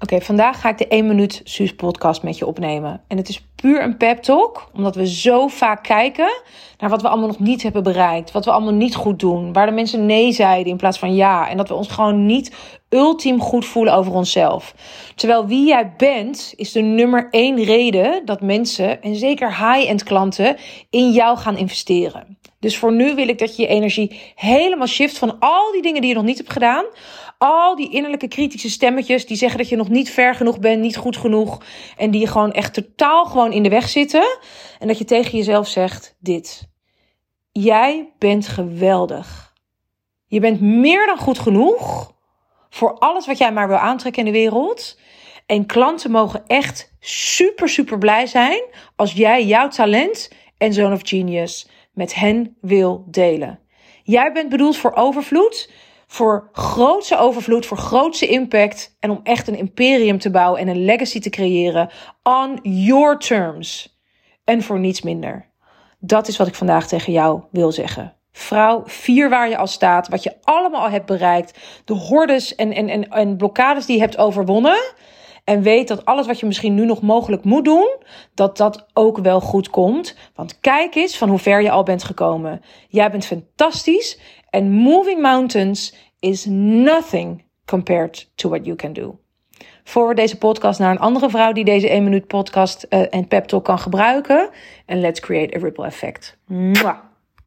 Oké, vandaag ga ik de 1 minuut Suus podcast met je opnemen. En het is puur een pep talk, omdat we zo vaak kijken naar wat we allemaal nog niet hebben bereikt. Wat we allemaal niet goed doen. Waar de mensen nee zeiden in plaats van ja. En dat we ons gewoon niet ultiem goed voelen over onszelf. Terwijl wie jij bent is de nummer één reden dat mensen, en zeker high-end klanten, in jou gaan investeren. Dus voor nu wil ik dat je je energie helemaal shift van al die dingen die je nog niet hebt gedaan. Al die innerlijke kritische stemmetjes die zeggen dat je nog niet ver genoeg bent, niet goed genoeg. En die je gewoon echt totaal gewoon in de weg zitten. En dat je tegen jezelf zegt dit. Jij bent geweldig. Je bent meer dan goed genoeg voor alles wat jij maar wil aantrekken in de wereld. En klanten mogen echt super, super blij zijn als jij jouw talent en Zone of Genius met hen wil delen. Jij bent bedoeld voor overvloed, voor grootse overvloed, voor grootse impact en om echt een imperium te bouwen en een legacy te creëren on your terms. En voor niets minder. Dat is wat ik vandaag tegen jou wil zeggen. Vrouw, vier waar je al staat, wat je allemaal al hebt bereikt, de hordes en, en, en, en blokkades die je hebt overwonnen. En weet dat alles wat je misschien nu nog mogelijk moet doen, dat dat ook wel goed komt. Want kijk eens van hoe ver je al bent gekomen. Jij bent fantastisch. En moving mountains is nothing compared to what you can do. Voor deze podcast naar een andere vrouw die deze 1 minuut podcast uh, en pep talk kan gebruiken. En let's create a ripple effect. Mwah.